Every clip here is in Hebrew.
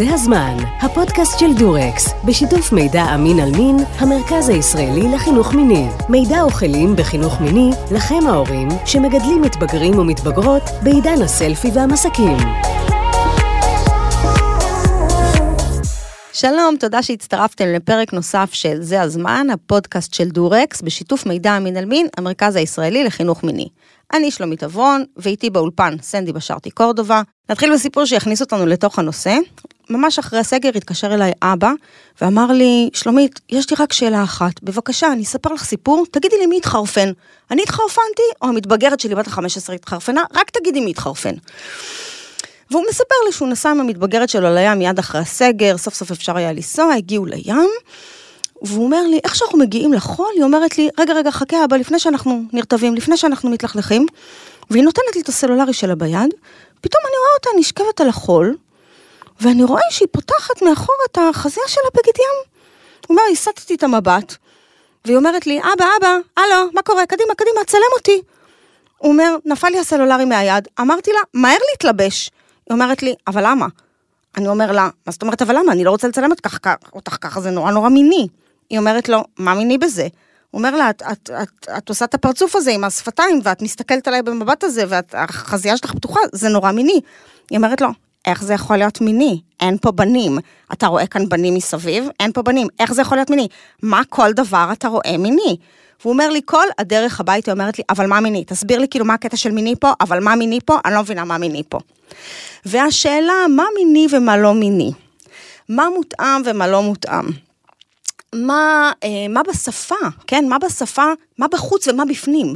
זה הזמן, הפודקאסט של דורקס, בשיתוף מידע אמין על מין, המרכז הישראלי לחינוך מיני. מידע וכלים בחינוך מיני, לכם ההורים, שמגדלים מתבגרים ומתבגרות בעידן הסלפי והמסקים. שלום, תודה שהצטרפתם לפרק נוסף של זה הזמן, הפודקאסט של דורקס, בשיתוף מידע אמין על מין, המרכז הישראלי לחינוך מיני. אני שלומית אברון, ואיתי באולפן סנדי בשרתי קורדובה. נתחיל בסיפור שיכניס אותנו לתוך הנושא. ממש אחרי הסגר התקשר אליי אבא, ואמר לי, שלומית, יש לי רק שאלה אחת, בבקשה, אני אספר לך סיפור, תגידי לי מי התחרפן. אני התחרפנתי, או המתבגרת שלי בת ה-15 התחרפנה, רק תגידי מי התחרפן. והוא מספר לי שהוא נסע עם המתבגרת שלו לים מיד אחרי הסגר, סוף סוף אפשר היה לנסוע, הגיעו לים, והוא אומר לי, איך שאנחנו מגיעים לחול, היא אומרת לי, רגע, רגע, חכה אבא, לפני שאנחנו נרטבים, לפני שאנחנו מתלכלכים, והיא נותנת לי את הסלולרי שלה ביד, פתאום אני רואה אותה נשכבת על החול, ואני רואה שהיא פותחת מאחור את החזייה שלה בגד ים. הוא אומר, הסטתי את המבט, והיא אומרת לי, אבא, אבא, הלו, מה קורה? קדימה, קדימה, צלם אותי. הוא אומר, נפל לי הסלולרי מהיד, אמרתי לה, מהר להתלבש. היא אומרת לי, אבל למה? אני אומר לה, מה זאת אומרת, אבל למה? אני לא רוצה לצלם אותך ככה, אותך ככה, זה נורא נורא מיני. היא אומרת לו, מה מיני בזה? הוא אומר לה, את, את, את, את עושה את הפרצוף הזה עם השפתיים, ואת מסתכלת עליי במבט הזה, והחזייה שלך פתוחה, זה נורא מיני. היא אומרת לו, איך זה יכול להיות מיני? אין פה בנים. אתה רואה כאן בנים מסביב? אין פה בנים. איך זה יכול להיות מיני? מה כל דבר אתה רואה מיני? והוא אומר לי, כל הדרך הביתה, היא אומרת לי, אבל מה מיני? תסביר לי כאילו מה הקטע של מיני פה, אבל מה מיני פה? אני לא מבינה מה מיני פה. והשאלה, מה מיני ומה לא מיני? מה מותאם ומה לא מותאם? מה, אה, מה בשפה, כן? מה בשפה, מה בחוץ ומה בפנים,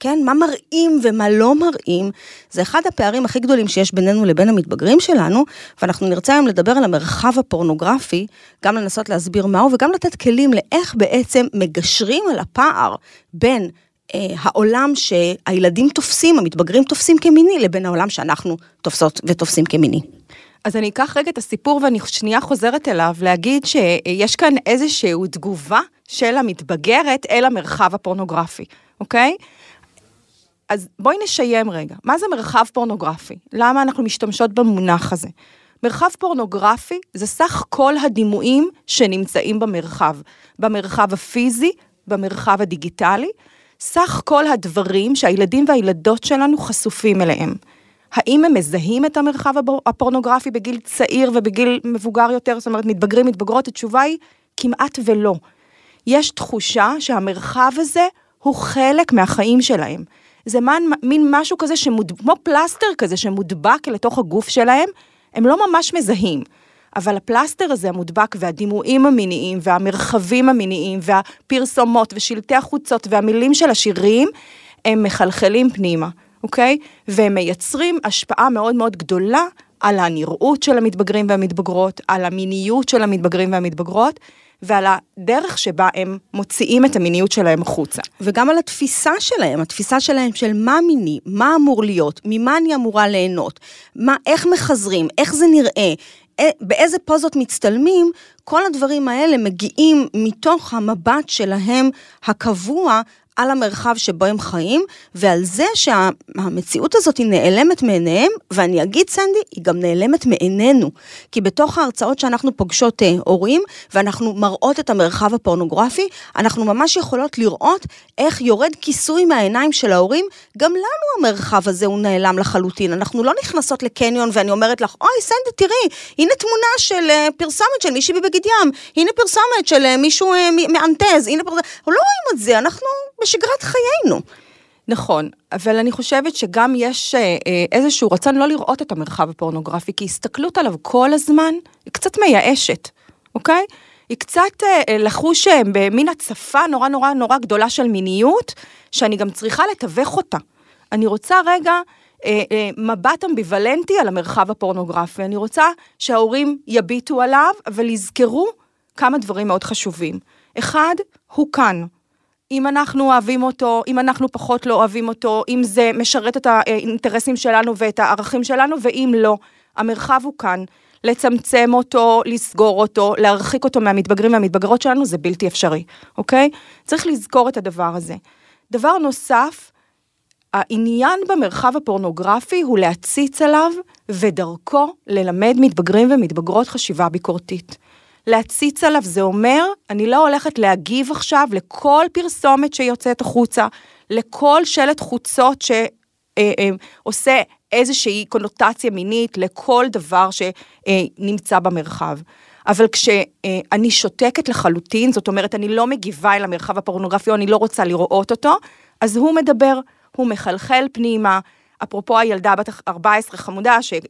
כן? מה מראים ומה לא מראים, זה אחד הפערים הכי גדולים שיש בינינו לבין המתבגרים שלנו, ואנחנו נרצה היום לדבר על המרחב הפורנוגרפי, גם לנסות להסביר מהו וגם לתת כלים לאיך בעצם מגשרים על הפער בין העולם שהילדים תופסים, המתבגרים תופסים כמיני, לבין העולם שאנחנו תופסות ותופסים כמיני. אז אני אקח רגע את הסיפור ואני שנייה חוזרת אליו, להגיד שיש כאן איזושהי תגובה של המתבגרת אל המרחב הפורנוגרפי, אוקיי? אז בואי נשיים רגע, מה זה מרחב פורנוגרפי? למה אנחנו משתמשות במונח הזה? מרחב פורנוגרפי זה סך כל הדימויים שנמצאים במרחב, במרחב הפיזי, במרחב הדיגיטלי, סך כל הדברים שהילדים והילדות שלנו חשופים אליהם. האם הם מזהים את המרחב הפורנוגרפי בגיל צעיר ובגיל מבוגר יותר, זאת אומרת מתבגרים, מתבגרות? התשובה היא כמעט ולא. יש תחושה שהמרחב הזה הוא חלק מהחיים שלהם. זה מין, מין משהו כזה, שמוד, כמו פלסטר כזה שמודבק לתוך הגוף שלהם, הם לא ממש מזהים. אבל הפלסטר הזה המודבק והדימויים המיניים והמרחבים המיניים והפרסומות ושלטי החוצות והמילים של השירים, הם מחלחלים פנימה. אוקיי? והם מייצרים השפעה מאוד מאוד גדולה על הנראות של המתבגרים והמתבגרות, על המיניות של המתבגרים והמתבגרות. ועל הדרך שבה הם מוציאים את המיניות שלהם החוצה. וגם על התפיסה שלהם, התפיסה שלהם של מה מיני, מה אמור להיות, ממה אני אמורה ליהנות, מה, איך מחזרים, איך זה נראה, אה, באיזה פוזות מצטלמים, כל הדברים האלה מגיעים מתוך המבט שלהם הקבוע על המרחב שבו הם חיים, ועל זה שהמציאות הזאת היא נעלמת מעיניהם, ואני אגיד, סנדי, היא גם נעלמת מעינינו. כי בתוך ההרצאות שאנחנו פוגשות אה, הורים, ואנחנו מראות את המרחב הפורנוגרפי, אנחנו ממש יכולות לראות איך יורד כיסוי מהעיניים של ההורים, גם לנו המרחב הזה הוא נעלם לחלוטין. אנחנו לא נכנסות לקניון ואני אומרת לך, אוי, סנדי, תראי, הנה תמונה של אה, פרסומת של מישהי בבגד ים, הנה פרסומת של אה, מישהו אה, מאנטז, הנה פרסומת, לא רואים את זה, אנחנו... בשגרת חיינו. נכון, אבל אני חושבת שגם יש אה, אה, איזשהו רצון לא לראות את המרחב הפורנוגרפי, כי הסתכלות עליו כל הזמן היא קצת מייאשת, אוקיי? היא קצת אה, לחוש במין הצפה נורא נורא נורא גדולה של מיניות, שאני גם צריכה לתווך אותה. אני רוצה רגע מבט אמביוולנטי על המרחב הפורנוגרפי, אני רוצה שההורים יביטו עליו, אבל יזכרו כמה דברים מאוד חשובים. אחד, הוא כאן. אם אנחנו אוהבים אותו, אם אנחנו פחות לא אוהבים אותו, אם זה משרת את האינטרסים שלנו ואת הערכים שלנו, ואם לא. המרחב הוא כאן. לצמצם אותו, לסגור אותו, להרחיק אותו מהמתבגרים והמתבגרות שלנו, זה בלתי אפשרי, אוקיי? צריך לזכור את הדבר הזה. דבר נוסף, העניין במרחב הפורנוגרפי הוא להציץ עליו ודרכו ללמד מתבגרים ומתבגרות חשיבה ביקורתית. להציץ עליו זה אומר, אני לא הולכת להגיב עכשיו לכל פרסומת שיוצאת החוצה, לכל שלט חוצות שעושה אה, אה, איזושהי קונוטציה מינית לכל דבר שנמצא במרחב. אבל כשאני שותקת לחלוטין, זאת אומרת, אני לא מגיבה אל המרחב הפורנוגרפי, או אני לא רוצה לראות אותו, אז הוא מדבר, הוא מחלחל פנימה. אפרופו הילדה בת 14 חמודה, שהיא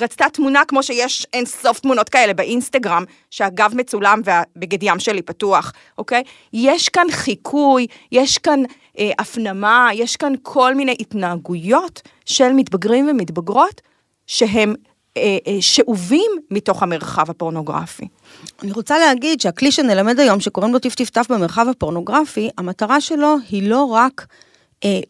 רצתה תמונה כמו שיש אין סוף תמונות כאלה באינסטגרם, שהגב מצולם והבגד ים שלי פתוח, אוקיי? יש כאן חיקוי, יש כאן אה, הפנמה, יש כאן כל מיני התנהגויות של מתבגרים ומתבגרות, שהם אה, אה, שאובים מתוך המרחב הפורנוגרפי. אני רוצה להגיד שהכלי שנלמד היום, שקוראים לו טיף טיף טף במרחב הפורנוגרפי, המטרה שלו היא לא רק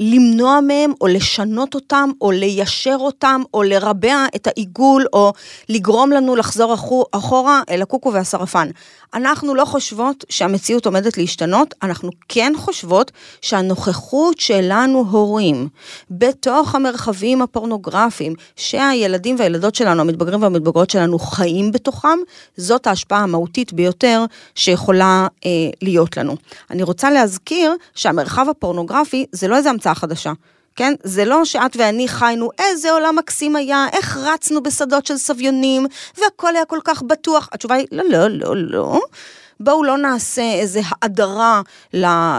למנוע מהם או לשנות אותם או ליישר אותם או לרבע את העיגול או לגרום לנו לחזור אחורה אל הקוקו והשרפן. אנחנו לא חושבות שהמציאות עומדת להשתנות, אנחנו כן חושבות שהנוכחות שלנו הורים בתוך המרחבים הפורנוגרפיים שהילדים והילדות שלנו, המתבגרים והמתבגרות שלנו חיים בתוכם, זאת ההשפעה המהותית ביותר שיכולה אה, להיות לנו. אני רוצה להזכיר שהמרחב הפורנוגרפי זה לא איזה המצאה חדשה. כן? זה לא שאת ואני חיינו, איזה עולם מקסים היה, איך רצנו בשדות של סביונים, והכל היה כל כך בטוח. התשובה היא, לא, לא, לא, לא. בואו לא נעשה איזה האדרה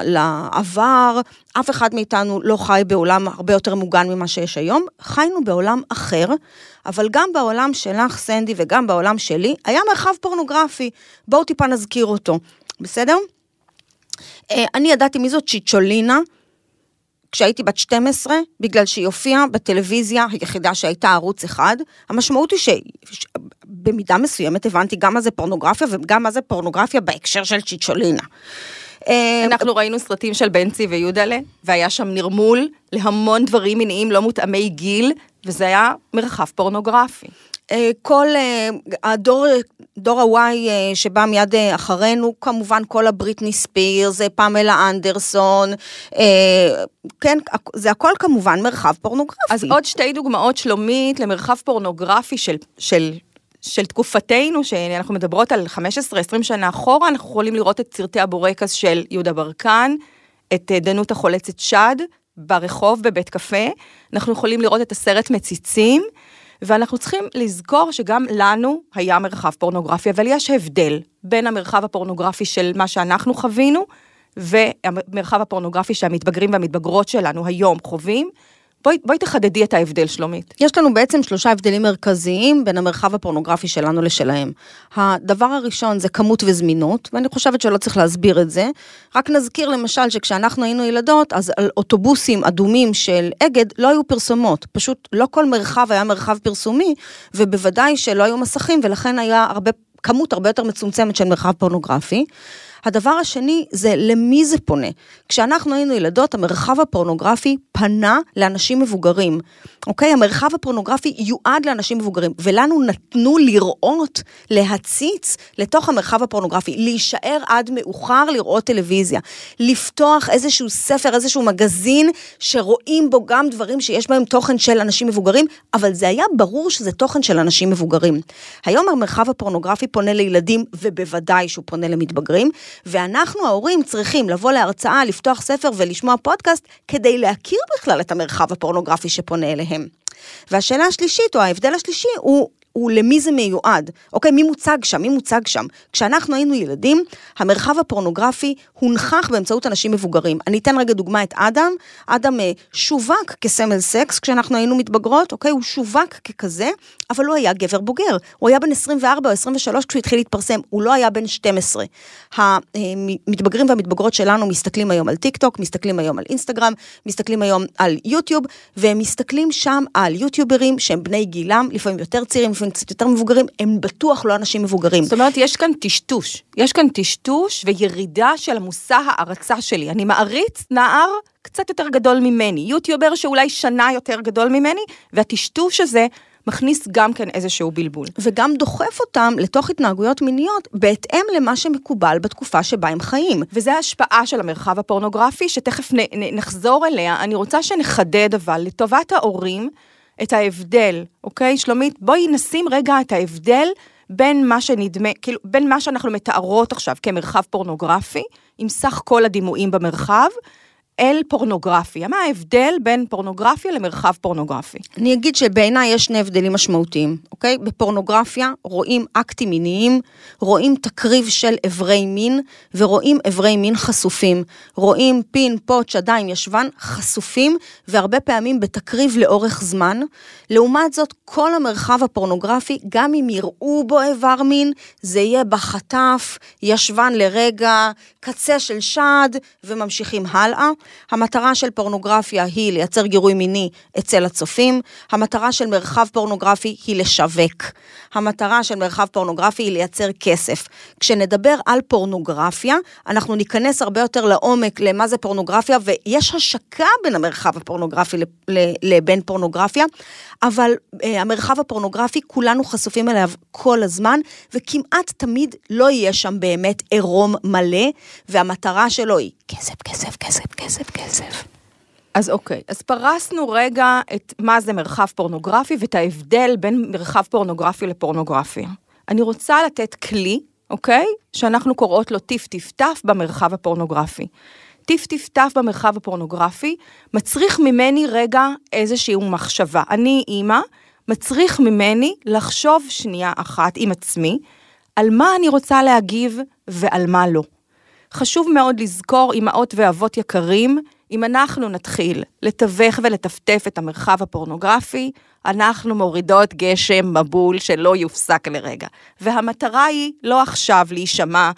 לעבר, אף אחד מאיתנו לא חי בעולם הרבה יותר מוגן ממה שיש היום, חיינו בעולם אחר, אבל גם בעולם שלך, סנדי, וגם בעולם שלי, היה מרחב פורנוגרפי. בואו טיפה נזכיר אותו, בסדר? אה, אני ידעתי מי זאת צ'יצ'ולינה, כשהייתי בת 12, בגלל שהיא הופיעה בטלוויזיה היחידה שהייתה ערוץ אחד. המשמעות היא שבמידה מסוימת הבנתי גם מה זה פורנוגרפיה וגם מה זה פורנוגרפיה בהקשר של צ'יצ'ולינה. אה, אנחנו ראינו סרטים של בנצי ויודלה, והיה שם נרמול להמון דברים מיניים לא מותאמי גיל, וזה היה מרחב פורנוגרפי. אה, כל אה, הדור, דור ה-Y אה, שבא מיד אחרינו, כמובן כל הבריטני ספירס, פמלה אנדרסון, כן, זה הכל כמובן מרחב פורנוגרפי. אז עוד שתי דוגמאות שלומית למרחב פורנוגרפי של, של, של תקופתנו, שאנחנו מדברות על 15-20 שנה אחורה, אנחנו יכולים לראות את סרטי הבורקס של יהודה ברקן, את דנות החולצת שד ברחוב בבית קפה, אנחנו יכולים לראות את הסרט מציצים. ואנחנו צריכים לזכור שגם לנו היה מרחב פורנוגרפי, אבל יש הבדל בין המרחב הפורנוגרפי של מה שאנחנו חווינו, והמרחב הפורנוגרפי שהמתבגרים והמתבגרות שלנו היום חווים, בואי, בואי תחדדי את ההבדל, שלומית. יש לנו בעצם שלושה הבדלים מרכזיים בין המרחב הפורנוגרפי שלנו לשלהם. הדבר הראשון זה כמות וזמינות, ואני חושבת שלא צריך להסביר את זה. רק נזכיר למשל שכשאנחנו היינו ילדות, אז על אוטובוסים אדומים של אגד לא היו פרסומות. פשוט לא כל מרחב היה מרחב פרסומי, ובוודאי שלא היו מסכים, ולכן היה הרבה כמות הרבה יותר מצומצמת של מרחב פורנוגרפי. הדבר השני זה למי זה פונה. כשאנחנו היינו ילדות, המרחב הפורנוגרפי פנה לאנשים מבוגרים. אוקיי? המרחב הפורנוגרפי יועד לאנשים מבוגרים, ולנו נתנו לראות, להציץ לתוך המרחב הפורנוגרפי, להישאר עד מאוחר לראות טלוויזיה, לפתוח איזשהו ספר, איזשהו מגזין, שרואים בו גם דברים שיש בהם תוכן של אנשים מבוגרים, אבל זה היה ברור שזה תוכן של אנשים מבוגרים. היום המרחב הפורנוגרפי פונה לילדים, ובוודאי שהוא פונה למתבגרים, ואנחנו ההורים צריכים לבוא להרצאה, לפתוח ספר ולשמוע פודקאסט, כדי להכיר בכלל את המרחב הפורנוגרפי שפונה אליהם. והשאלה השלישית, או ההבדל השלישי, הוא הוא למי זה מיועד. אוקיי, מי מוצג שם? מי מוצג שם? כשאנחנו היינו ילדים, המרחב הפורנוגרפי הונכח באמצעות אנשים מבוגרים. אני אתן רגע דוגמה את אדם. אדם אה, שווק כסמל סקס כשאנחנו היינו מתבגרות, אוקיי? הוא שווק ככזה, אבל הוא היה גבר בוגר. הוא היה בן 24 או 23 כשהוא התחיל להתפרסם, הוא לא היה בן 12. המתבגרים והמתבגרות שלנו מסתכלים היום על טיק טוק, מסתכלים היום על אינסטגרם, מסתכלים היום על יוטיוב, והם מסתכלים שם על יוטיוברים שהם בני גילם, לפעמים יותר צעירים, קצת יותר מבוגרים, הם בטוח לא אנשים מבוגרים. זאת אומרת, יש כאן טשטוש. יש כאן טשטוש וירידה של המושא הערצה שלי. אני מעריץ נער קצת יותר גדול ממני, יוטיובר שאולי שנה יותר גדול ממני, והטשטוש הזה מכניס גם כן איזשהו בלבול. וגם דוחף אותם לתוך התנהגויות מיניות בהתאם למה שמקובל בתקופה שבה הם חיים. וזה ההשפעה של המרחב הפורנוגרפי, שתכף נ, נ, נחזור אליה. אני רוצה שנחדד אבל, לטובת ההורים, את ההבדל, אוקיי? שלומית, בואי נשים רגע את ההבדל בין מה שנדמה, כאילו, בין מה שאנחנו מתארות עכשיו כמרחב פורנוגרפי, עם סך כל הדימויים במרחב, אל פורנוגרפיה. מה ההבדל בין פורנוגרפיה למרחב פורנוגרפי? אני אגיד שבעיניי יש שני הבדלים משמעותיים, אוקיי? בפורנוגרפיה רואים אקטים מיניים, רואים תקריב של אברי מין, ורואים אברי מין חשופים. רואים פין, פוט, שדיים, ישבן, חשופים, והרבה פעמים בתקריב לאורך זמן. לעומת זאת, כל המרחב הפורנוגרפי, גם אם יראו בו איבר מין, זה יהיה בחטף, ישבן לרגע, קצה של שד, וממשיכים הלאה. המטרה של פורנוגרפיה היא לייצר גירוי מיני אצל הצופים, המטרה של מרחב פורנוגרפי היא לשווק, המטרה של מרחב פורנוגרפי היא לייצר כסף. כשנדבר על פורנוגרפיה, אנחנו ניכנס הרבה יותר לעומק למה זה פורנוגרפיה, ויש השקה בין המרחב הפורנוגרפי לבין פורנוגרפיה, אבל אה, המרחב הפורנוגרפי, כולנו חשופים אליו כל הזמן, וכמעט תמיד לא יהיה שם באמת עירום מלא, והמטרה שלו היא כסף, כסף, כסף, כסף, כסף. אז אוקיי, אז פרסנו רגע את מה זה מרחב פורנוגרפי ואת ההבדל בין מרחב פורנוגרפי לפורנוגרפיה. אני רוצה לתת כלי, אוקיי? שאנחנו קוראות לו טיף טיף טף במרחב הפורנוגרפי. טיף טיף טף במרחב הפורנוגרפי מצריך ממני רגע איזושהי מחשבה. אני אימא, מצריך ממני לחשוב שנייה אחת עם עצמי על מה אני רוצה להגיב ועל מה לא. חשוב מאוד לזכור, אמהות ואבות יקרים, אם אנחנו נתחיל לתווך ולטפטף את המרחב הפורנוגרפי, אנחנו מורידות גשם מבול שלא יופסק לרגע. והמטרה היא לא עכשיו להישמע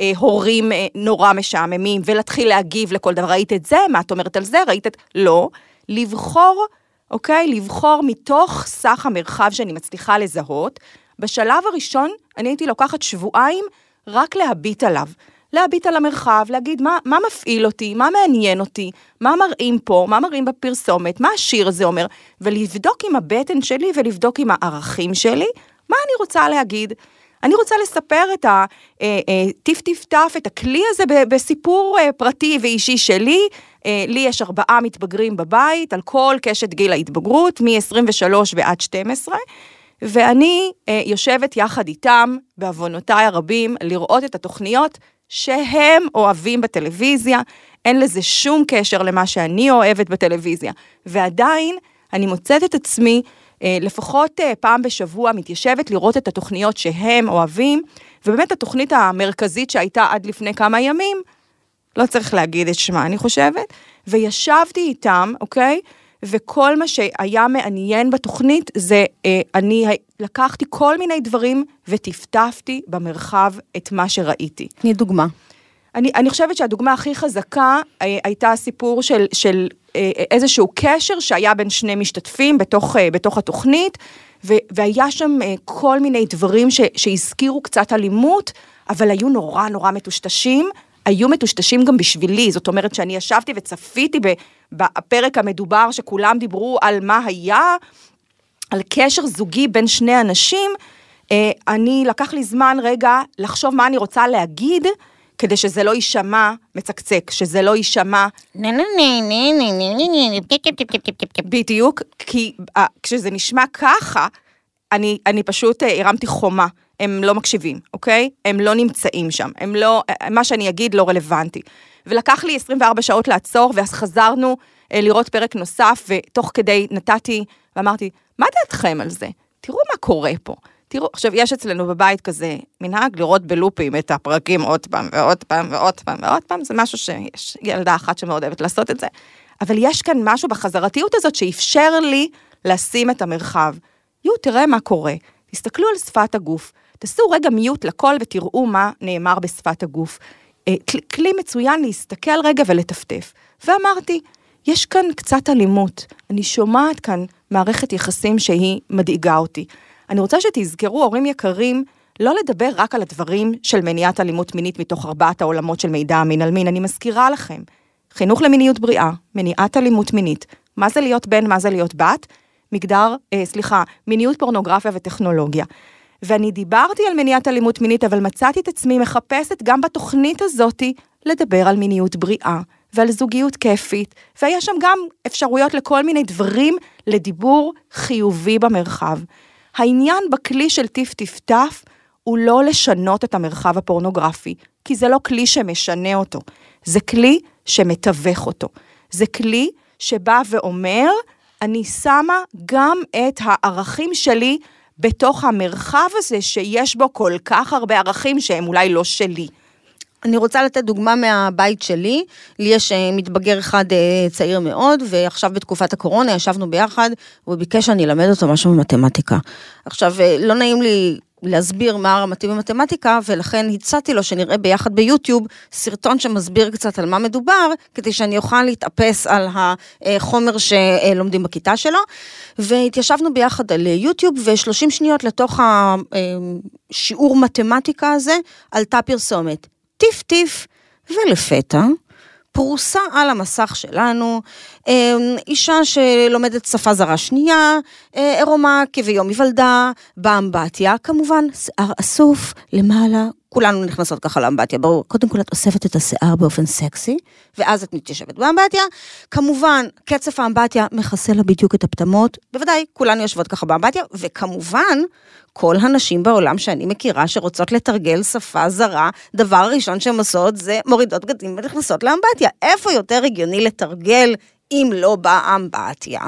אה, הורים אה, נורא משעממים ולהתחיל להגיב לכל דבר, ראית את זה? מה את אומרת על זה? ראית את... לא. לבחור, אוקיי? לבחור מתוך סך המרחב שאני מצליחה לזהות. בשלב הראשון, אני הייתי לוקחת שבועיים רק להביט עליו. להביט על המרחב, להגיד מה, מה מפעיל אותי, מה מעניין אותי, מה מראים פה, מה מראים בפרסומת, מה השיר הזה אומר, ולבדוק עם הבטן שלי ולבדוק עם הערכים שלי, מה אני רוצה להגיד. אני רוצה לספר את הטיף-טיף-טף, אה, את הכלי הזה בסיפור אה, פרטי ואישי שלי. אה, לי יש ארבעה מתבגרים בבית, על כל קשת גיל ההתבגרות, מ-23 ועד 12. ואני יושבת יחד איתם, בעוונותיי הרבים, לראות את התוכניות שהם אוהבים בטלוויזיה, אין לזה שום קשר למה שאני אוהבת בטלוויזיה. ועדיין, אני מוצאת את עצמי אה, לפחות אה, פעם בשבוע מתיישבת לראות את התוכניות שהם אוהבים, ובאמת התוכנית המרכזית שהייתה עד לפני כמה ימים, לא צריך להגיד את שמה, אני חושבת, וישבתי איתם, אוקיי? וכל מה שהיה מעניין בתוכנית זה, אה, אני לקחתי כל מיני דברים וטפטפתי במרחב את מה שראיתי. תני דוגמה. אני, אני חושבת שהדוגמה הכי חזקה אה, הייתה הסיפור של, של אה, איזשהו קשר שהיה בין שני משתתפים בתוך, אה, בתוך התוכנית, ו, והיה שם כל מיני דברים ש, שהזכירו קצת אלימות, אבל היו נורא נורא מטושטשים. היו מטושטשים גם בשבילי, זאת אומרת שאני ישבתי וצפיתי בפרק המדובר שכולם דיברו על מה היה, על קשר זוגי בין שני אנשים, אני, לקח לי זמן רגע לחשוב מה אני רוצה להגיד, כדי שזה לא יישמע מצקצק, שזה לא יישמע... בדיוק, כי כשזה נשמע ככה, אני, אני פשוט הרמתי חומה. הם לא מקשיבים, אוקיי? הם לא נמצאים שם, הם לא, מה שאני אגיד לא רלוונטי. ולקח לי 24 שעות לעצור, ואז חזרנו לראות פרק נוסף, ותוך כדי נתתי, ואמרתי, מה דעתכם על זה? תראו מה קורה פה. תראו, עכשיו, יש אצלנו בבית כזה מנהג לראות בלופים את הפרקים עוד פעם ועוד פעם ועוד פעם ועוד פעם, זה משהו שיש ילדה אחת שמאוד אוהבת לעשות את זה, אבל יש כאן משהו בחזרתיות הזאת שאפשר לי לשים את המרחב. יו, תראה מה קורה, תסתכלו על שפת הגוף, תעשו רגע מיוט לכל ותראו מה נאמר בשפת הגוף. אה, כלי מצוין להסתכל רגע ולטפטף. ואמרתי, יש כאן קצת אלימות, אני שומעת כאן מערכת יחסים שהיא מדאיגה אותי. אני רוצה שתזכרו, הורים יקרים, לא לדבר רק על הדברים של מניעת אלימות מינית מתוך ארבעת העולמות של מידע מין על מין. אני מזכירה לכם, חינוך למיניות בריאה, מניעת אלימות מינית, מה זה להיות בן, מה זה להיות בת, מגדר, אה, סליחה, מיניות, פורנוגרפיה וטכנולוגיה. ואני דיברתי על מניעת אלימות מינית, אבל מצאתי את עצמי מחפשת גם בתוכנית הזאתי לדבר על מיניות בריאה ועל זוגיות כיפית, ויש שם גם אפשרויות לכל מיני דברים לדיבור חיובי במרחב. העניין בכלי של טיף טיף טף הוא לא לשנות את המרחב הפורנוגרפי, כי זה לא כלי שמשנה אותו, זה כלי שמתווך אותו. זה כלי שבא ואומר, אני שמה גם את הערכים שלי בתוך המרחב הזה שיש בו כל כך הרבה ערכים שהם אולי לא שלי. אני רוצה לתת דוגמה מהבית שלי, לי יש אה, מתבגר אחד אה, צעיר מאוד, ועכשיו בתקופת הקורונה ישבנו ביחד, והוא ביקש שאני אלמד אותו משהו במתמטיקה. עכשיו, אה, לא נעים לי להסביר מה רמתי במתמטיקה, ולכן הצעתי לו שנראה ביחד ביוטיוב סרטון שמסביר קצת על מה מדובר, כדי שאני אוכל להתאפס על החומר שלומדים בכיתה שלו. והתיישבנו ביחד על יוטיוב, ו-30 שניות לתוך השיעור מתמטיקה הזה, עלתה פרסומת. טיף טיף, ולפתע פרוסה על המסך שלנו, אמ, אישה שלומדת שפה זרה שנייה, אה, עירומה כביום היוולדה, באמבטיה, כמובן, שיער אסוף, למעלה, כולנו נכנסות ככה לאמבטיה, ברור. קודם כל את אוספת את השיער באופן סקסי, ואז את מתיישבת באמבטיה. כמובן, קצף האמבטיה מכסה לה בדיוק את הפטמות, בוודאי, כולנו יושבות ככה באמבטיה, וכמובן, כל הנשים בעולם שאני מכירה שרוצות לתרגל שפה זרה, דבר ראשון שהן עושות זה מורידות בגדים ונכנסות לאמבטיה. איפה יותר הגיוני לתרגל אם לא באמבטיה?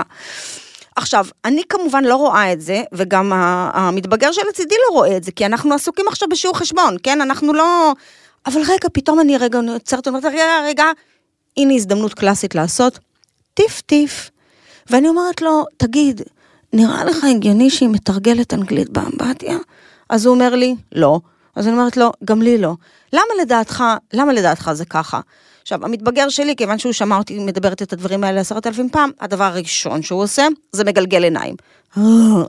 עכשיו, אני כמובן לא רואה את זה, וגם המתבגר שלצידי לא רואה את זה, כי אנחנו עסוקים עכשיו בשיעור חשבון, כן? אנחנו לא... אבל רגע, פתאום אני רגע נוצרת, אומרת, רגע, רגע, הנה הזדמנות קלאסית לעשות טיף טיף. ואני אומרת לו, תגיד, נראה לך הגיוני שהיא מתרגלת אנגלית באמבטיה? אז הוא אומר לי, לא. אז אני אומרת לו, גם לי לא. למה לדעתך, למה לדעתך זה ככה? עכשיו, המתבגר שלי, כיוון שהוא שמע אותי מדברת את הדברים האלה עשרת אלפים פעם, הדבר הראשון שהוא עושה, זה מגלגל עיניים. אה,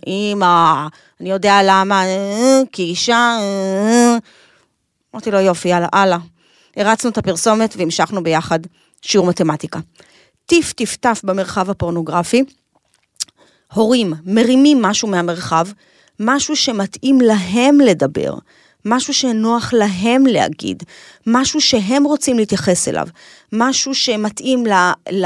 אמא, אני יודע למה, אה, כי אישה... אה. אמרתי לו, יופי, יאללה, הלאה. הרצנו את הפרסומת והמשכנו ביחד שיעור מתמטיקה. טיף טיף טף במרחב הפורנוגרפי, הורים מרימים משהו מהמרחב, משהו שמתאים להם לדבר, משהו שנוח להם להגיד, משהו שהם רוצים להתייחס אליו, משהו שמתאים ל, ל,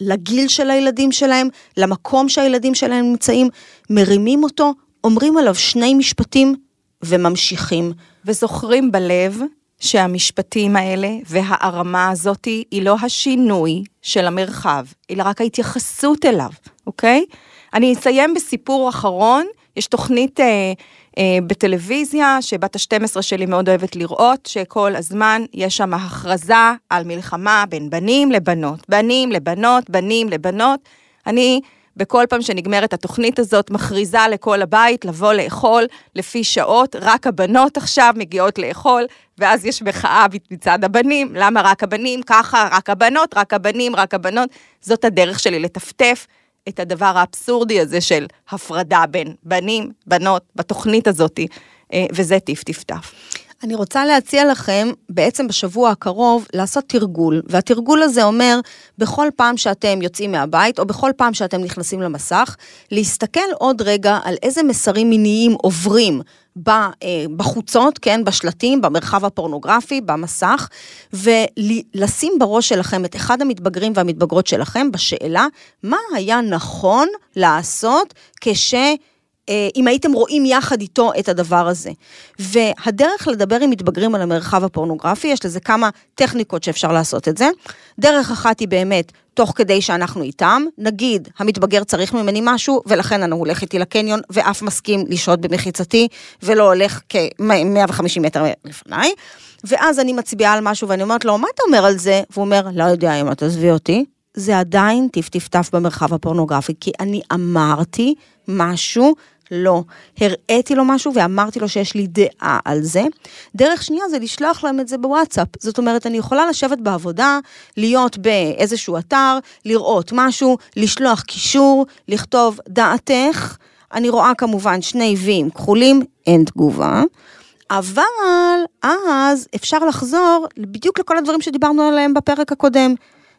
לגיל של הילדים שלהם, למקום שהילדים שלהם נמצאים, מרימים אותו, אומרים עליו שני משפטים וממשיכים. וזוכרים בלב שהמשפטים האלה והערמה הזאתי היא לא השינוי של המרחב, אלא רק ההתייחסות אליו, אוקיי? אני אסיים בסיפור אחרון, יש תוכנית אה, בטלוויזיה שבת ה-12 שלי מאוד אוהבת לראות, שכל הזמן יש שם הכרזה על מלחמה בין בנים לבנות, בנים לבנות, בנים לבנות. אני בכל פעם שנגמרת התוכנית הזאת, מכריזה לכל הבית לבוא לאכול לפי שעות, רק הבנות עכשיו מגיעות לאכול, ואז יש מחאה מצד הבנים, למה רק הבנים? ככה, רק הבנות, רק הבנים, רק הבנות. זאת הדרך שלי לטפטף את הדבר האבסורדי הזה של הפרדה בין בנים, בנות, בתוכנית הזאת, אה, וזה טיף טיף טף. אני רוצה להציע לכם בעצם בשבוע הקרוב לעשות תרגול, והתרגול הזה אומר בכל פעם שאתם יוצאים מהבית או בכל פעם שאתם נכנסים למסך, להסתכל עוד רגע על איזה מסרים מיניים עוברים בחוצות, כן, בשלטים, במרחב הפורנוגרפי, במסך, ולשים בראש שלכם את אחד המתבגרים והמתבגרות שלכם בשאלה, מה היה נכון לעשות כש... אה, אם הייתם רואים יחד איתו את הדבר הזה. והדרך לדבר עם מתבגרים על המרחב הפורנוגרפי, יש לזה כמה טכניקות שאפשר לעשות את זה. דרך אחת היא באמת תוך כדי שאנחנו איתם, נגיד, המתבגר צריך ממני משהו, ולכן אני הולך איתי לקניון, ואף מסכים לשהות במחיצתי, ולא הולך כ-150 מטר לפניי. ואז אני מצביעה על משהו ואני אומרת לו, מה אתה אומר על זה? והוא אומר, לא יודע אם את עזבי אותי. זה עדיין טיפ-טיף-טף במרחב הפורנוגרפי, כי אני אמרתי משהו לא. הראיתי לו משהו ואמרתי לו שיש לי דעה על זה. דרך שנייה זה לשלוח להם את זה בוואטסאפ. זאת אומרת, אני יכולה לשבת בעבודה, להיות באיזשהו אתר, לראות משהו, לשלוח קישור, לכתוב דעתך. אני רואה כמובן שני ויים כחולים, אין תגובה. אבל אז אפשר לחזור בדיוק לכל הדברים שדיברנו עליהם בפרק הקודם.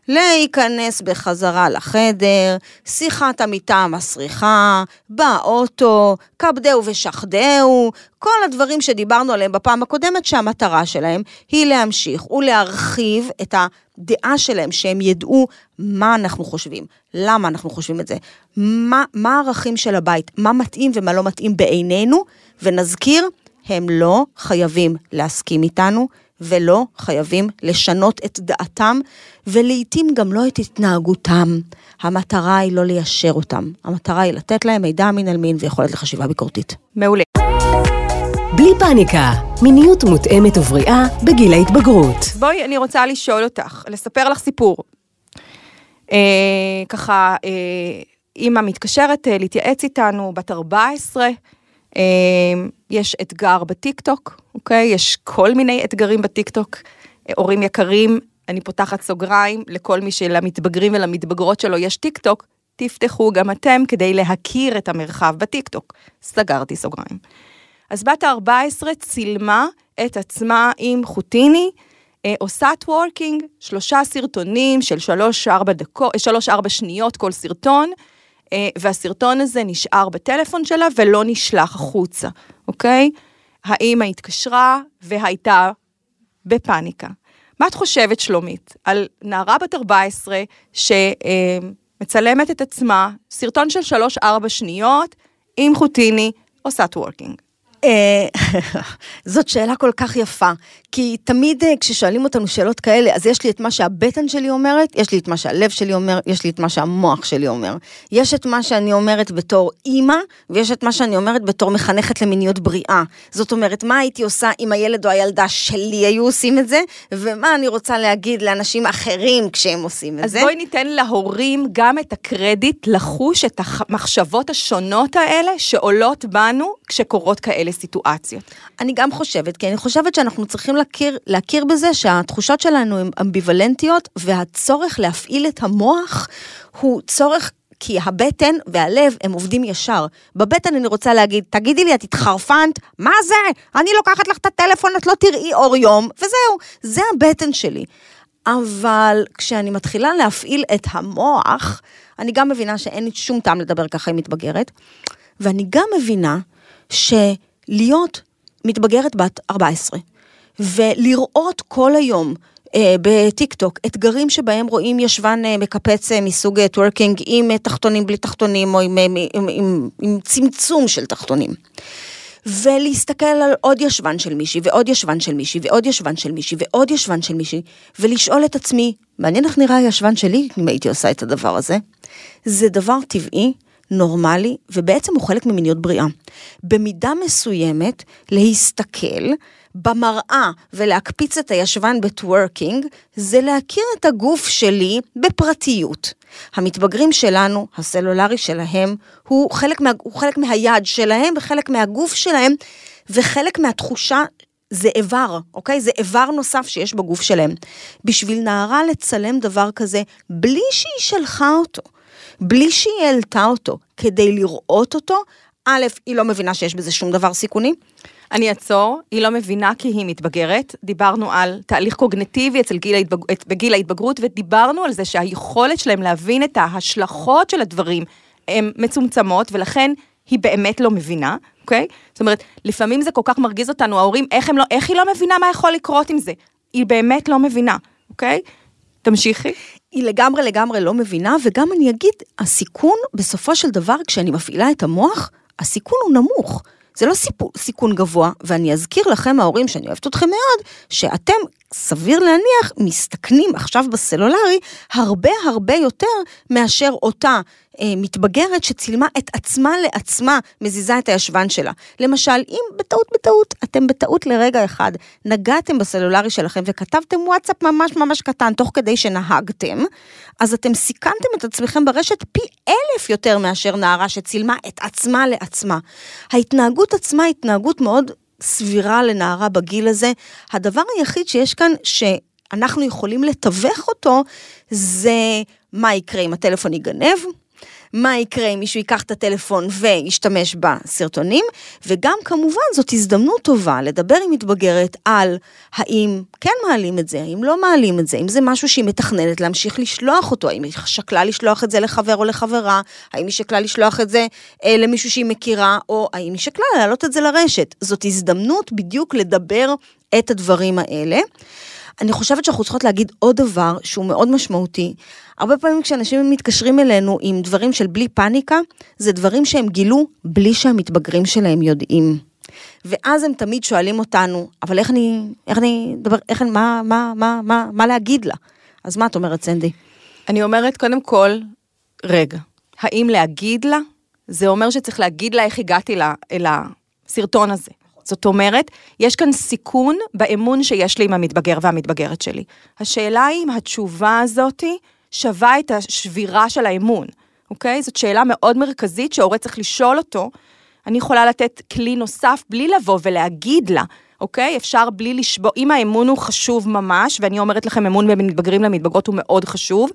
להיכנס בחזרה לחדר, שיחת המיטה המסריחה, באוטו, כבדהו ושחדהו, כל הדברים שדיברנו עליהם בפעם הקודמת, שהמטרה שלהם היא להמשיך ולהרחיב את הדעה שלהם, שהם ידעו מה אנחנו חושבים, למה אנחנו חושבים את זה, מה, מה הערכים של הבית, מה מתאים ומה לא מתאים בעינינו, ונזכיר, הם לא חייבים להסכים איתנו, ולא חייבים לשנות את דעתם, ולעיתים גם לא את התנהגותם. המטרה היא לא ליישר אותם, המטרה היא לתת להם מידע מין על מין ויכולת לחשיבה ביקורתית. מעולה. בלי פאניקה, מיניות מותאמת ובריאה בגיל ההתבגרות. בואי, אני רוצה לשאול אותך, לספר לך סיפור. אה, ככה, אה, אימא מתקשרת אה, להתייעץ איתנו, בת 14, אה, יש אתגר בטיקטוק, אוקיי? יש כל מיני אתגרים בטיקטוק. אה, הורים יקרים, אני פותחת סוגריים לכל מי שלמתבגרים ולמתבגרות שלו יש טיקטוק, תפתחו גם אתם כדי להכיר את המרחב בטיקטוק. סגרתי סוגריים. אז בת ה-14 צילמה את עצמה עם חוטיני, אה, עושה טוורקינג, שלושה סרטונים של שלוש-ארבע דקות, שלוש-ארבע שניות כל סרטון, והסרטון הזה נשאר בטלפון שלה ולא נשלח החוצה, אוקיי? האימא התקשרה והייתה בפאניקה. מה את חושבת, שלומית, על נערה בת 14 שמצלמת את עצמה, סרטון של 3-4 שניות, עם חוטיני, עושה טוורקינג? אה, זאת שאלה כל כך יפה, כי תמיד אה, כששואלים אותנו שאלות כאלה, אז יש לי את מה שהבטן שלי אומרת, יש לי את מה שהלב שלי אומר, יש לי את מה שהמוח שלי אומר. יש את מה שאני אומרת בתור אימא, ויש את מה שאני אומרת בתור מחנכת למיניות בריאה. זאת אומרת, מה הייתי עושה אם הילד או הילדה שלי היו עושים את זה, ומה אני רוצה להגיד לאנשים אחרים כשהם עושים את אז זה. אז בואי ניתן להורים גם את הקרדיט לחוש את המחשבות השונות האלה שעולות בנו כשקורות כאלה סיטואציות. אני גם חושבת, כי אני חושבת שאנחנו צריכים להכיר, להכיר בזה שהתחושות שלנו הן אמביוולנטיות, והצורך להפעיל את המוח הוא צורך כי הבטן והלב הם עובדים ישר. בבטן אני רוצה להגיד, תגידי לי, את התחרפנת? מה זה? אני לוקחת לך את הטלפון, את לא תראי אור יום, וזהו, זה הבטן שלי. אבל כשאני מתחילה להפעיל את המוח, אני גם מבינה שאין לי שום טעם לדבר ככה עם מתבגרת, ואני גם מבינה שלהיות מתבגרת בת 14, ולראות כל היום אה, בטיק טוק אתגרים שבהם רואים ישבן אה, מקפץ אה, מסוג טוורקינג עם אה, תחתונים בלי תחתונים או עם, אה, עם, עם, עם, עם צמצום של תחתונים. ולהסתכל על עוד ישבן של מישהי, ועוד ישבן של מישהי, ועוד ישבן של מישהי, ועוד ישבן של מישהי, ולשאול את עצמי, מעניין איך נראה הישבן שלי אם הייתי עושה את הדבר הזה? זה דבר טבעי, נורמלי, ובעצם הוא חלק ממיניות בריאה. במידה מסוימת, להסתכל במראה ולהקפיץ את הישבן בטוורקינג, זה להכיר את הגוף שלי בפרטיות. המתבגרים שלנו, הסלולרי שלהם, הוא חלק, מה, הוא חלק מהיד שלהם וחלק מהגוף שלהם, וחלק מהתחושה זה איבר, אוקיי? זה איבר נוסף שיש בגוף שלהם. בשביל נערה לצלם דבר כזה, בלי שהיא שלחה אותו, בלי שהיא העלתה אותו, כדי לראות אותו, א', היא לא מבינה שיש בזה שום דבר סיכוני. אני אעצור, היא לא מבינה כי היא מתבגרת. דיברנו על תהליך קוגנטיבי אצל גיל ההתבג... בגיל ההתבגרות, ודיברנו על זה שהיכולת שלהם להבין את ההשלכות של הדברים הן מצומצמות, ולכן היא באמת לא מבינה, אוקיי? זאת אומרת, לפעמים זה כל כך מרגיז אותנו, ההורים, איך, לא, איך היא לא מבינה מה יכול לקרות עם זה? היא באמת לא מבינה, אוקיי? תמשיכי. היא לגמרי לגמרי לא מבינה, וגם אני אגיד, הסיכון בסופו של דבר, כשאני מפעילה את המוח, הסיכון הוא נמוך. זה לא סיפור, סיכון גבוה, ואני אזכיר לכם, ההורים, שאני אוהבת אתכם מאוד, שאתם, סביר להניח, מסתכנים עכשיו בסלולרי הרבה הרבה יותר מאשר אותה אה, מתבגרת שצילמה את עצמה לעצמה, מזיזה את הישבן שלה. למשל, אם בטעות בטעות, אתם בטעות לרגע אחד נגעתם בסלולרי שלכם וכתבתם וואטסאפ ממש ממש קטן תוך כדי שנהגתם, אז אתם סיכנתם את עצמכם ברשת פי אלף יותר מאשר נערה שצילמה את עצמה לעצמה. ההתנהגות עצמה היא התנהגות מאוד סבירה לנערה בגיל הזה. הדבר היחיד שיש כאן שאנחנו יכולים לתווך אותו, זה מה יקרה אם הטלפון ייגנב, מה יקרה אם מישהו ייקח את הטלפון וישתמש בסרטונים, וגם כמובן זאת הזדמנות טובה לדבר עם מתבגרת על האם כן מעלים את זה, האם לא מעלים את זה, אם זה משהו שהיא מתכננת להמשיך לשלוח אותו, האם היא שקלה לשלוח את זה לחבר או לחברה, האם היא שקלה לשלוח את זה אה, למישהו שהיא מכירה, או האם היא שקלה להעלות את זה לרשת. זאת הזדמנות בדיוק לדבר את הדברים האלה. אני חושבת שאנחנו צריכות להגיד עוד דבר שהוא מאוד משמעותי. הרבה פעמים כשאנשים מתקשרים אלינו עם דברים של בלי פאניקה, זה דברים שהם גילו בלי שהמתבגרים שלהם יודעים. ואז הם תמיד שואלים אותנו, אבל איך אני, איך אני, דבר, איך אני, מה, מה, מה, מה, מה להגיד לה? אז מה את אומרת, סנדי? אני אומרת, קודם כל, רגע, האם להגיד לה? זה אומר שצריך להגיד לה איך הגעתי לה, אל הסרטון הזה. זאת אומרת, יש כאן סיכון באמון שיש לי עם המתבגר והמתבגרת שלי. השאלה היא אם התשובה הזאתי שווה את השבירה של האמון, אוקיי? זאת שאלה מאוד מרכזית שההורה צריך לשאול אותו. אני יכולה לתת כלי נוסף בלי לבוא ולהגיד לה, אוקיי? אפשר בלי לשבור, אם האמון הוא חשוב ממש, ואני אומרת לכם, אמון בין מתבגרים למתבגרות הוא מאוד חשוב,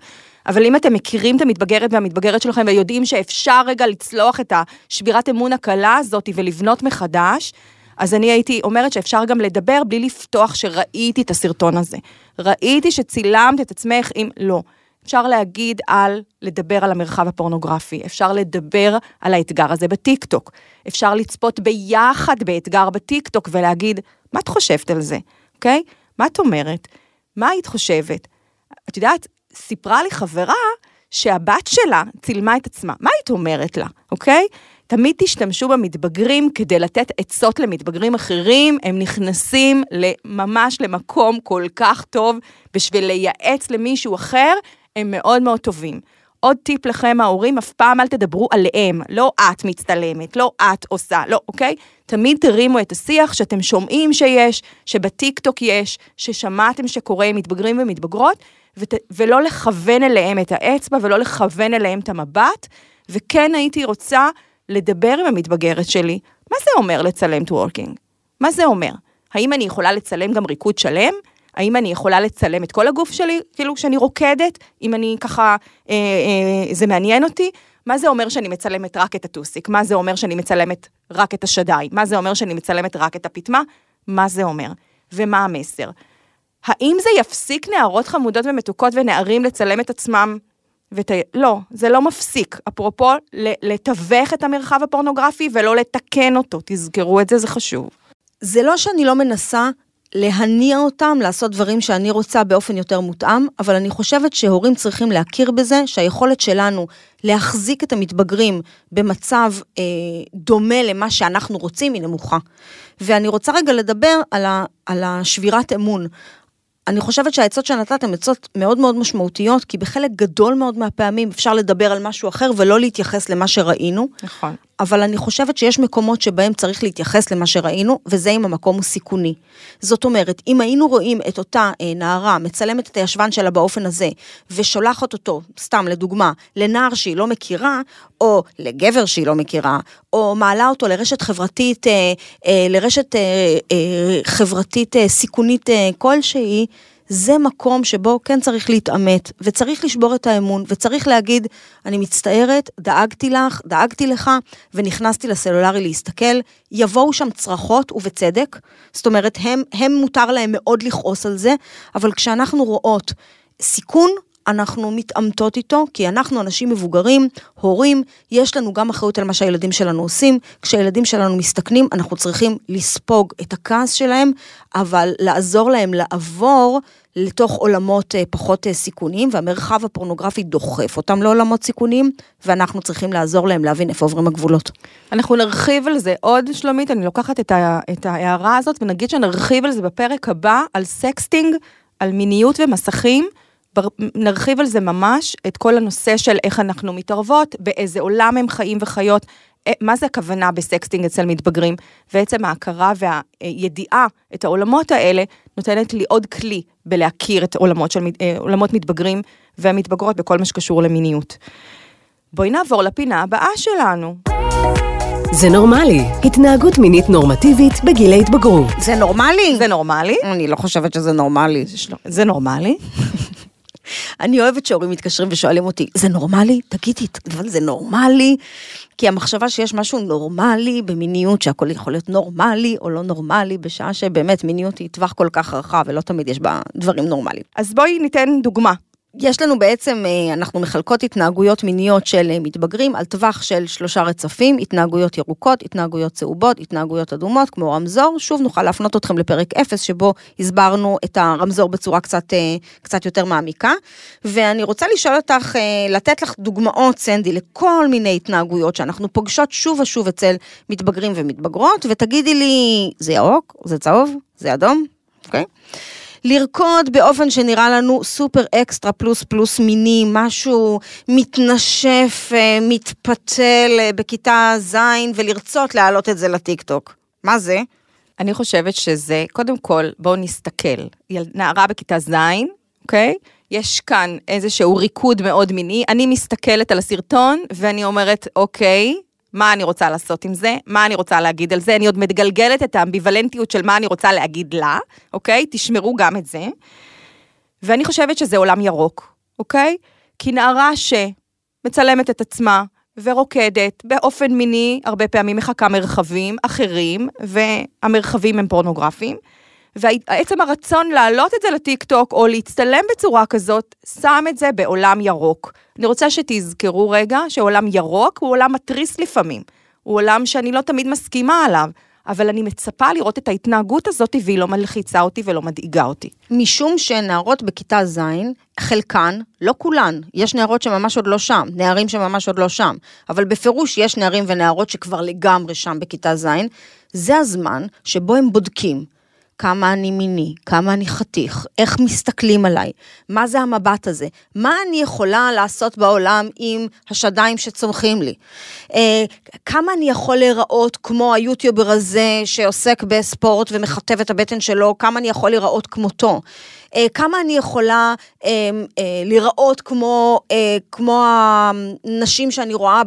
אבל אם אתם מכירים את המתבגרת והמתבגרת שלכם ויודעים שאפשר רגע לצלוח את השבירת אמון הקלה הזאת ולבנות מחדש, אז אני הייתי אומרת שאפשר גם לדבר בלי לפתוח שראיתי את הסרטון הזה. ראיתי שצילמת את עצמך אם לא. אפשר להגיד על, לדבר על המרחב הפורנוגרפי, אפשר לדבר על האתגר הזה בטיקטוק, אפשר לצפות ביחד באתגר בטיקטוק ולהגיד, מה את חושבת על זה, אוקיי? מה את אומרת? מה היית חושבת? את יודעת, סיפרה לי חברה שהבת שלה צילמה את עצמה, מה היית אומרת לה, אוקיי? תמיד תשתמשו במתבגרים כדי לתת עצות למתבגרים אחרים, הם נכנסים ממש למקום כל כך טוב בשביל לייעץ למישהו אחר, הם מאוד מאוד טובים. עוד טיפ לכם ההורים, אף פעם אל תדברו עליהם, לא את מצטלמת, לא את עושה, לא, אוקיי? תמיד תרימו את השיח שאתם שומעים שיש, שבטיקטוק יש, ששמעתם שקורה עם מתבגרים ומתבגרות, ות, ולא לכוון אליהם את האצבע ולא לכוון אליהם את המבט, וכן הייתי רוצה לדבר עם המתבגרת שלי, מה זה אומר לצלם טוורקינג? מה זה אומר? האם אני יכולה לצלם גם ריקוד שלם? האם אני יכולה לצלם את כל הגוף שלי, כאילו כשאני רוקדת, אם אני ככה, אה, אה, זה מעניין אותי? מה זה אומר שאני מצלמת רק את הטוסיק? מה זה אומר שאני מצלמת רק את השדיים? מה זה אומר שאני מצלמת רק את הפטמה? מה זה אומר? ומה המסר? האם זה יפסיק נערות חמודות ומתוקות ונערים לצלם את עצמם ות... לא, זה לא מפסיק. אפרופו, לתווך את המרחב הפורנוגרפי ולא לתקן אותו. תזכרו את זה, זה חשוב. זה לא שאני לא מנסה להניע אותם לעשות דברים שאני רוצה באופן יותר מותאם, אבל אני חושבת שהורים צריכים להכיר בזה שהיכולת שלנו להחזיק את המתבגרים במצב אה, דומה למה שאנחנו רוצים היא נמוכה. ואני רוצה רגע לדבר על, ה, על השבירת אמון. אני חושבת שהעצות שנתת הן עצות מאוד מאוד משמעותיות, כי בחלק גדול מאוד מהפעמים אפשר לדבר על משהו אחר ולא להתייחס למה שראינו. נכון. אבל אני חושבת שיש מקומות שבהם צריך להתייחס למה שראינו, וזה אם המקום הוא סיכוני. זאת אומרת, אם היינו רואים את אותה אה, נערה מצלמת את הישבן שלה באופן הזה, ושולחת אותו, סתם לדוגמה, לנער שהיא לא מכירה, או לגבר שהיא לא מכירה, או מעלה אותו לרשת חברתית, אה, אה, לרשת חברתית סיכונית כלשהי, זה מקום שבו כן צריך להתעמת, וצריך לשבור את האמון, וצריך להגיד, אני מצטערת, דאגתי לך, דאגתי לך, ונכנסתי לסלולרי להסתכל, יבואו שם צרחות, ובצדק, זאת אומרת, הם, הם מותר להם מאוד לכעוס על זה, אבל כשאנחנו רואות סיכון, אנחנו מתעמתות איתו, כי אנחנו אנשים מבוגרים, הורים, יש לנו גם אחריות על מה שהילדים שלנו עושים. כשהילדים שלנו מסתכנים, אנחנו צריכים לספוג את הכעס שלהם, אבל לעזור להם לעבור לתוך עולמות אה, פחות אה, סיכונים, והמרחב הפורנוגרפי דוחף אותם לעולמות סיכונים, ואנחנו צריכים לעזור להם להבין איפה עוברים הגבולות. אנחנו נרחיב על זה עוד, שלומית, אני לוקחת את, ה, את ההערה הזאת, ונגיד שנרחיב על זה בפרק הבא, על sexting, על מיניות ומסכים. נרחיב על זה ממש, את כל הנושא של איך אנחנו מתערבות, באיזה עולם הם חיים וחיות, אה, מה זה הכוונה בסקסטינג אצל מתבגרים, ועצם ההכרה והידיעה את העולמות האלה, נותנת לי עוד כלי בלהכיר את עולמות, של, אה, עולמות מתבגרים והמתבגרות בכל מה שקשור למיניות. בואי נעבור לפינה הבאה שלנו. זה נורמלי, התנהגות מינית נורמטיבית בגילי התבגרות. זה נורמלי? זה נורמלי? אני לא חושבת שזה נורמלי. זה נורמלי? אני אוהבת שהורים מתקשרים ושואלים אותי, זה נורמלי? תגידי, אבל זה נורמלי? כי המחשבה שיש משהו נורמלי במיניות, שהכל יכול להיות נורמלי או לא נורמלי, בשעה שבאמת מיניות היא טווח כל כך רחב ולא תמיד יש בה דברים נורמליים. אז בואי ניתן דוגמה. יש לנו בעצם, אה, אנחנו מחלקות התנהגויות מיניות של אה, מתבגרים על טווח של שלושה רצפים, התנהגויות ירוקות, התנהגויות צהובות, התנהגויות אדומות, כמו רמזור. שוב נוכל להפנות אתכם לפרק 0, שבו הסברנו את הרמזור בצורה קצת, אה, קצת יותר מעמיקה. ואני רוצה לשאול אותך, לתת לך דוגמאות, סנדי, לכל מיני התנהגויות שאנחנו פוגשות שוב ושוב אצל מתבגרים ומתבגרות, ותגידי לי, זה ירוק? זה צהוב? זה אדום? אוקיי? Okay? לרקוד באופן שנראה לנו סופר אקסטרה פלוס פלוס מיני, משהו מתנשף, אה, מתפתל אה, בכיתה ז' ולרצות להעלות את זה לטיקטוק. מה זה? אני חושבת שזה, קודם כל, בואו נסתכל. נערה בכיתה ז', אוקיי? יש כאן איזשהו ריקוד מאוד מיני. אני מסתכלת על הסרטון ואני אומרת, אוקיי, מה אני רוצה לעשות עם זה, מה אני רוצה להגיד על זה, אני עוד מגלגלת את האמביוולנטיות של מה אני רוצה להגיד לה, אוקיי? תשמרו גם את זה. ואני חושבת שזה עולם ירוק, אוקיי? כי נערה שמצלמת את עצמה ורוקדת באופן מיני, הרבה פעמים מחכה מרחבים אחרים, והמרחבים הם פורנוגרפיים. ועצם הרצון להעלות את זה לטיקטוק או להצטלם בצורה כזאת, שם את זה בעולם ירוק. אני רוצה שתזכרו רגע שעולם ירוק הוא עולם מתריס לפעמים. הוא עולם שאני לא תמיד מסכימה עליו, אבל אני מצפה לראות את ההתנהגות הזאת והיא לא מלחיצה אותי ולא מדאיגה אותי. משום שנערות בכיתה ז', חלקן, לא כולן, יש נערות שממש עוד לא שם, נערים שממש עוד לא שם, אבל בפירוש יש נערים ונערות שכבר לגמרי שם בכיתה ז', זה הזמן שבו הם בודקים כמה אני מיני, כמה אני חתיך, איך מסתכלים עליי, מה זה המבט הזה, מה אני יכולה לעשות בעולם עם השדיים שצומחים לי, אה, כמה אני יכול להיראות כמו היוטיובר הזה שעוסק בספורט ומכתב את הבטן שלו, כמה אני יכול להיראות כמותו. אה, כמה אני יכולה אה, אה, להיראות כמו, אה, כמו הנשים שאני רואה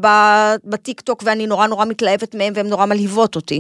בטיקטוק ואני נורא נורא מתלהבת מהן והן נורא מלהיבות אותי.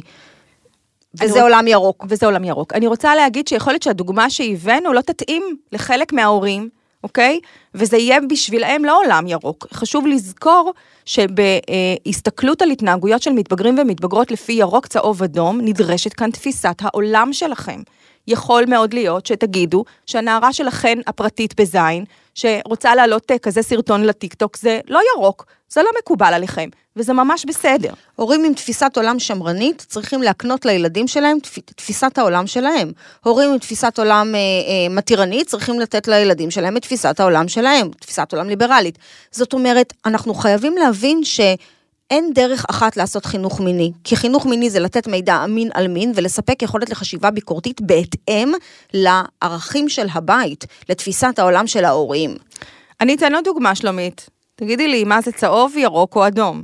וזה עולם ירוק. וזה עולם ירוק. אני רוצה להגיד שיכול להיות שהדוגמה שהבאנו לא תתאים לחלק מההורים, אוקיי? וזה יהיה בשבילם לא עולם ירוק. חשוב לזכור שבהסתכלות על התנהגויות של מתבגרים ומתבגרות לפי ירוק, צהוב, אדום, נדרשת כאן תפיסת העולם שלכם. יכול מאוד להיות שתגידו שהנערה שלכן הפרטית בזין, שרוצה להעלות אה, כזה סרטון לטיקטוק, זה לא ירוק, זה לא מקובל עליכם, וזה ממש בסדר. הורים עם תפיסת עולם שמרנית צריכים להקנות לילדים שלהם תפיסת העולם שלהם. הורים עם תפיסת עולם אה, אה, מתירנית צריכים לתת לילדים שלהם את תפיסת העולם שלהם, תפיסת עולם ליברלית. זאת אומרת, אנחנו חייבים להבין ש... אין דרך אחת לעשות חינוך מיני, כי חינוך מיני זה לתת מידע אמין על מין ולספק יכולת לחשיבה ביקורתית בהתאם לערכים של הבית, לתפיסת העולם של ההורים. אני אתן עוד דוגמה, שלומית. תגידי לי, מה זה צהוב, ירוק או אדום?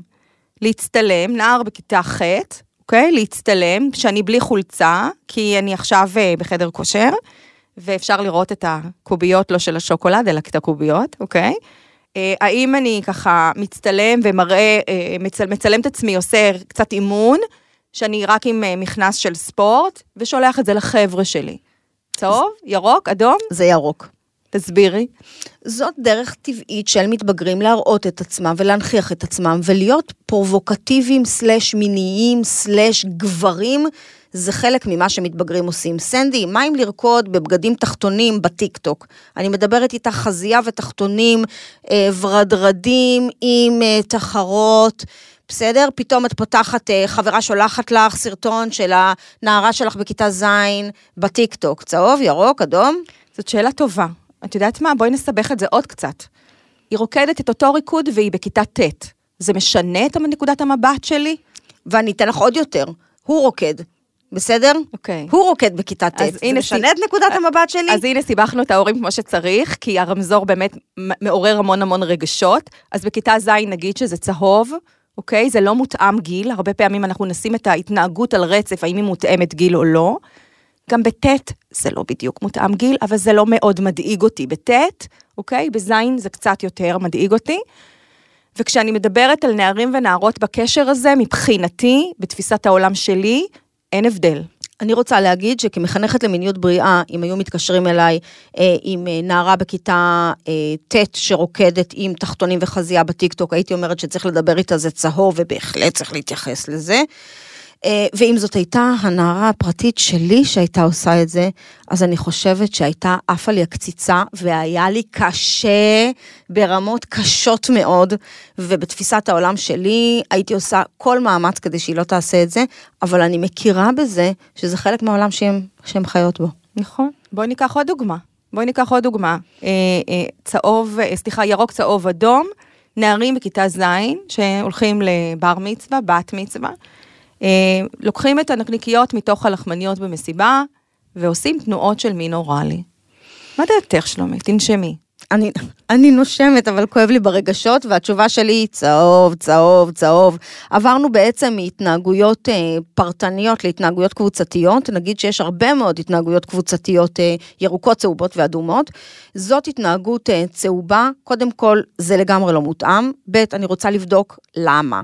להצטלם, נער בכיתה ח', אוקיי? להצטלם, שאני בלי חולצה, כי אני עכשיו אה, בחדר כושר, ואפשר לראות את הקוביות, לא של השוקולד, אלא את הקוביות, אוקיי? אה, האם אני ככה מצטלם ומראה, אה, מצל, מצלם את עצמי, עושה קצת אימון, שאני רק עם אה, מכנס של ספורט, ושולח את זה לחבר'ה שלי. צהוב, ירוק, אדום? זה ירוק. תסבירי. זאת דרך טבעית של מתבגרים להראות את עצמם ולהנכיח את עצמם ולהיות פרובוקטיביים סלאש מיניים סלאש גברים זה חלק ממה שמתבגרים עושים. סנדי, מה אם לרקוד בבגדים תחתונים בטיקטוק? אני מדברת איתך חזייה ותחתונים אה, ורדרדים עם אה, תחרות. בסדר? פתאום את פותחת, אה, חברה שולחת לך סרטון של הנערה שלך בכיתה ז' בטיקטוק. צהוב, ירוק, אדום? זאת שאלה טובה. את יודעת מה? בואי נסבך את זה עוד קצת. היא רוקדת את אותו ריקוד והיא בכיתה ט'. זה משנה את נקודת המבט שלי? ואני אתן לך עוד יותר. הוא רוקד, בסדר? אוקיי. הוא רוקד בכיתה ט', זה משנה את נקודת המבט שלי? אז הנה סיבכנו את ההורים כמו שצריך, כי הרמזור באמת מעורר המון המון רגשות. אז בכיתה ז' נגיד שזה צהוב, אוקיי? זה לא מותאם גיל, הרבה פעמים אנחנו נשים את ההתנהגות על רצף, האם היא מותאמת גיל או לא. גם בט' זה לא בדיוק מותאם גיל, אבל זה לא מאוד מדאיג אותי. בט', אוקיי? בז' זה קצת יותר מדאיג אותי. וכשאני מדברת על נערים ונערות בקשר הזה, מבחינתי, בתפיסת העולם שלי, אין הבדל. אני רוצה להגיד שכמחנכת למיניות בריאה, אם היו מתקשרים אליי אה, עם אה, נערה בכיתה אה, ט' שרוקדת עם תחתונים וחזייה בטיקטוק, הייתי אומרת שצריך לדבר איתה זה צהוב, ובהחלט צריך להתייחס לזה. אה, ואם זאת הייתה הנערה הפרטית שלי שהייתה עושה את זה, אז אני חושבת שהייתה עפה לי הקציצה, והיה לי קשה ברמות קשות מאוד, ובתפיסת העולם שלי הייתי עושה כל מאמץ כדי שהיא לא תעשה את זה, אבל אני מכירה בזה שזה חלק מהעולם שהן, שהן חיות בו. נכון. בואי ניקח עוד דוגמה. בואי ניקח עוד דוגמה. אה, אה, צהוב, סליחה, ירוק, צהוב, אדום. נערים בכיתה ז' שהולכים לבר מצווה, בת מצווה. אה, לוקחים את הנקניקיות מתוך הלחמניות במסיבה, ועושים תנועות של מין אוראלי. מה דעתך, שלומי? תנשמי. אני, אני נושמת, אבל כואב לי ברגשות, והתשובה שלי היא צהוב, צהוב, צהוב. עברנו בעצם מהתנהגויות אה, פרטניות להתנהגויות קבוצתיות, נגיד שיש הרבה מאוד התנהגויות קבוצתיות אה, ירוקות, צהובות ואדומות. זאת התנהגות אה, צהובה, קודם כל זה לגמרי לא מותאם, ב', אני רוצה לבדוק למה.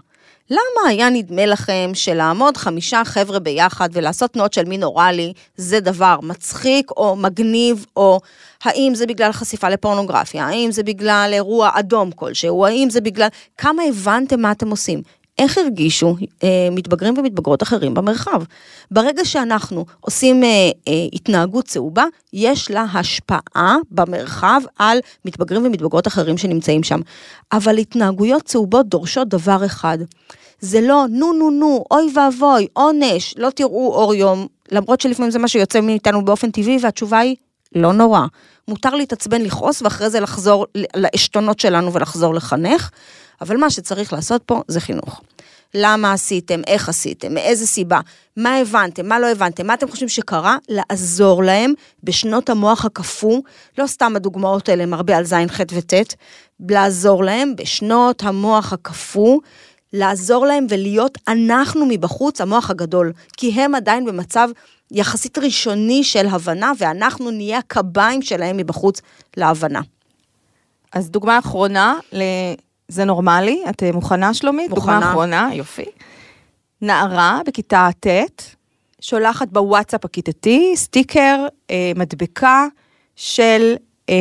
למה היה נדמה לכם שלעמוד חמישה חבר'ה ביחד ולעשות תנועות של מין אוראלי זה דבר מצחיק או מגניב, או האם זה בגלל חשיפה לפורנוגרפיה, האם זה בגלל אירוע אדום כלשהו, האם זה בגלל... כמה הבנתם מה אתם עושים? איך הרגישו אה, מתבגרים ומתבגרות אחרים במרחב. ברגע שאנחנו עושים אה, אה, התנהגות צהובה, יש לה השפעה במרחב על מתבגרים ומתבגרות אחרים שנמצאים שם. אבל התנהגויות צהובות דורשות דבר אחד. זה לא נו נו נו, אוי ואבוי, עונש, לא תראו אור יום, למרות שלפעמים זה מה שיוצא מאיתנו באופן טבעי, והתשובה היא, לא נורא. מותר להתעצבן, לכעוס, ואחרי זה לחזור לעשתונות שלנו ולחזור לחנך, אבל מה שצריך לעשות פה זה חינוך. למה עשיתם, איך עשיתם, מאיזה סיבה, מה הבנתם, מה לא הבנתם, מה אתם חושבים שקרה, לעזור להם בשנות המוח הקפוא, לא סתם הדוגמאות האלה הם הרבה על זין, ח' וט', לעזור להם בשנות המוח הקפוא, לעזור להם ולהיות אנחנו מבחוץ, המוח הגדול, כי הם עדיין במצב יחסית ראשוני של הבנה, ואנחנו נהיה הקביים שלהם מבחוץ להבנה. אז דוגמה אחרונה, זה נורמלי? את מוכנה, שלומית? מוכנה. דוגמה אחרונה, יופי. נערה בכיתה ט', שולחת בוואטסאפ הכיתתי סטיקר, אה, מדבקה של אה,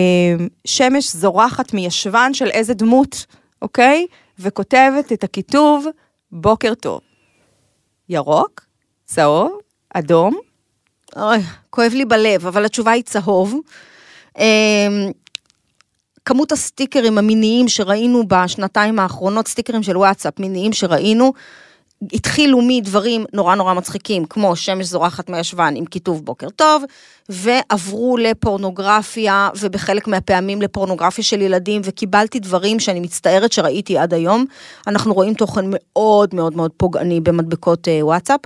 שמש זורחת מישבן של איזה דמות, אוקיי? וכותבת את הכיתוב בוקר טוב. ירוק, צהוב, אדום. אוי, כואב לי בלב, אבל התשובה היא צהוב. אמ, כמות הסטיקרים המיניים שראינו בשנתיים האחרונות, סטיקרים של וואטסאפ מיניים שראינו, התחילו מדברים נורא נורא מצחיקים, כמו שמש זורחת מהישבן עם כיתוב בוקר טוב, ועברו לפורנוגרפיה, ובחלק מהפעמים לפורנוגרפיה של ילדים, וקיבלתי דברים שאני מצטערת שראיתי עד היום. אנחנו רואים תוכן מאוד מאוד מאוד פוגעני במדבקות אה, וואטסאפ.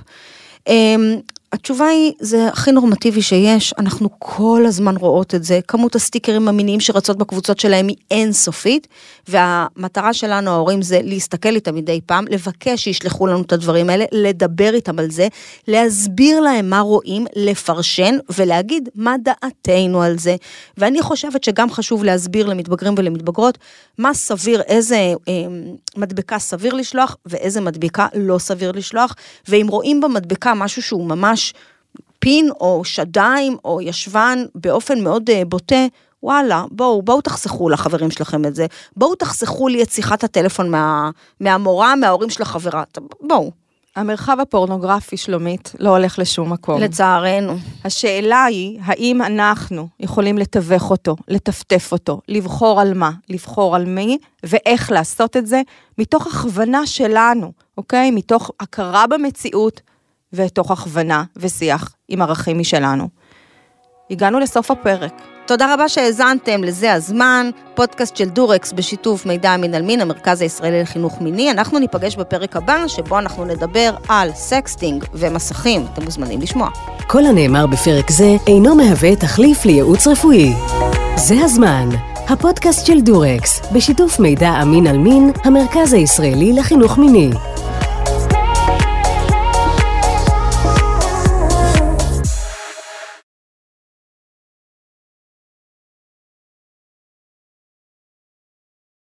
התשובה היא, זה הכי נורמטיבי שיש, אנחנו כל הזמן רואות את זה, כמות הסטיקרים המיניים שרצות בקבוצות שלהם היא אינסופית, והמטרה שלנו, ההורים, זה להסתכל איתם מדי פעם, לבקש שישלחו לנו את הדברים האלה, לדבר איתם על זה, להסביר להם מה רואים, לפרשן ולהגיד מה דעתנו על זה. ואני חושבת שגם חשוב להסביר למתבגרים ולמתבגרות מה סביר, איזה אה, מדבקה סביר לשלוח ואיזה מדבקה לא סביר לשלוח, ואם רואים במדבקה משהו שהוא ממש ממש פין או שדיים או ישבן באופן מאוד uh, בוטה, וואלה, בואו, בואו תחסכו לחברים שלכם את זה. בואו תחסכו לי את שיחת הטלפון מה, מהמורה, מההורים של החברה. בואו. המרחב הפורנוגרפי, שלומית, לא הולך לשום מקום. לצערנו. השאלה היא, האם אנחנו יכולים לתווך אותו, לטפטף אותו, לבחור על מה, לבחור על מי, ואיך לעשות את זה, מתוך הכוונה שלנו, אוקיי? מתוך הכרה במציאות, ותוך הכוונה ושיח עם ערכים משלנו. הגענו לסוף הפרק. תודה רבה שהאזנתם לזה הזמן, פודקאסט של Durex בשיתוף מידע אמין על מין, המרכז הישראלי לחינוך מיני. אנחנו ניפגש בפרק הבא, שבו אנחנו נדבר על sexting ומסכים. אתם מוזמנים לשמוע. כל הנאמר בפרק זה אינו מהווה תחליף לייעוץ רפואי. זה הזמן, הפודקאסט של דורקס, בשיתוף מידע אמין על מין, המרכז הישראלי לחינוך מיני.